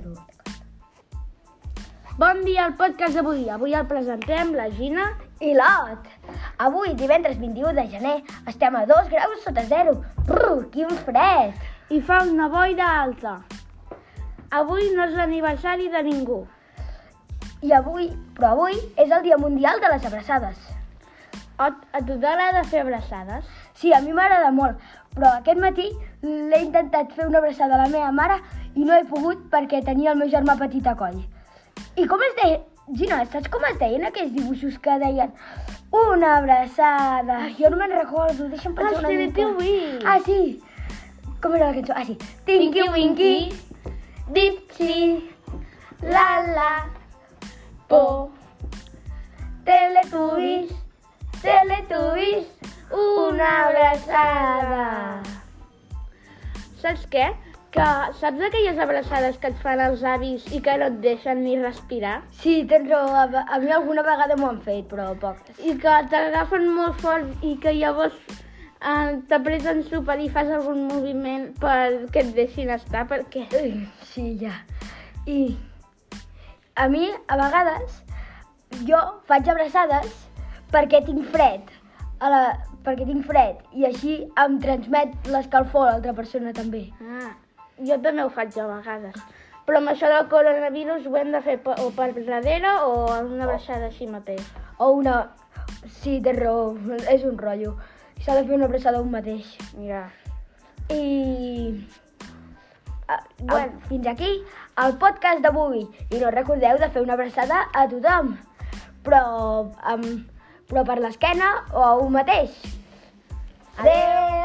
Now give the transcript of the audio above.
zero. Bon dia al podcast d'avui. Avui el presentem la Gina i l'Ot. Avui, divendres 21 de gener, estem a 2 graus sota zero. Brr, quin fred! I fa una boira alta. Avui no és l'aniversari de ningú. I avui, però avui, és el Dia Mundial de les Abraçades. Ot, a tu t'agrada fer abraçades? Sí, a mi m'agrada molt, però aquest matí l'he intentat fer una abraçada a la meva mare i no he pogut perquè tenia el meu germà petit a coll. I com es deia? Gina, saps com es deien aquells dibuixos que deien una abraçada? Jo no me'n recordo, deixa'm pensar Ah, una mica. Ah, sí. Com era la cançó? Ah, sí. Tinky Winky, Dipsy, la la, po, Teletubbies, Teletubbies, una abraçada. Saps què? Que saps aquelles abraçades que et fan els avis i que no et deixen ni respirar? Sí, tens raó, a, a mi alguna vegada m'ho han fet, però poques. I que t'agafen molt fort i que llavors eh, t'apreten super i fas algun moviment perquè et deixin estar, perquè... Sí, ja. I a mi, a vegades, jo faig abraçades perquè tinc fred. A la, perquè tinc fred i així em transmet l'escalfor a l'altra persona també. Ah, jo també ho faig a vegades. Però amb això del coronavirus ho hem de fer pe- o per darrere o una abraçada així mateix. O una... Sí, tens raó, és un rotllo. S'ha de fer una abraçada a un mateix. Ja. I... Ah, bueno, fins aquí el podcast d'avui. I no recordeu de fer una abraçada a tothom. Però, um, però per l'esquena o a un mateix. Adeu! Adeu.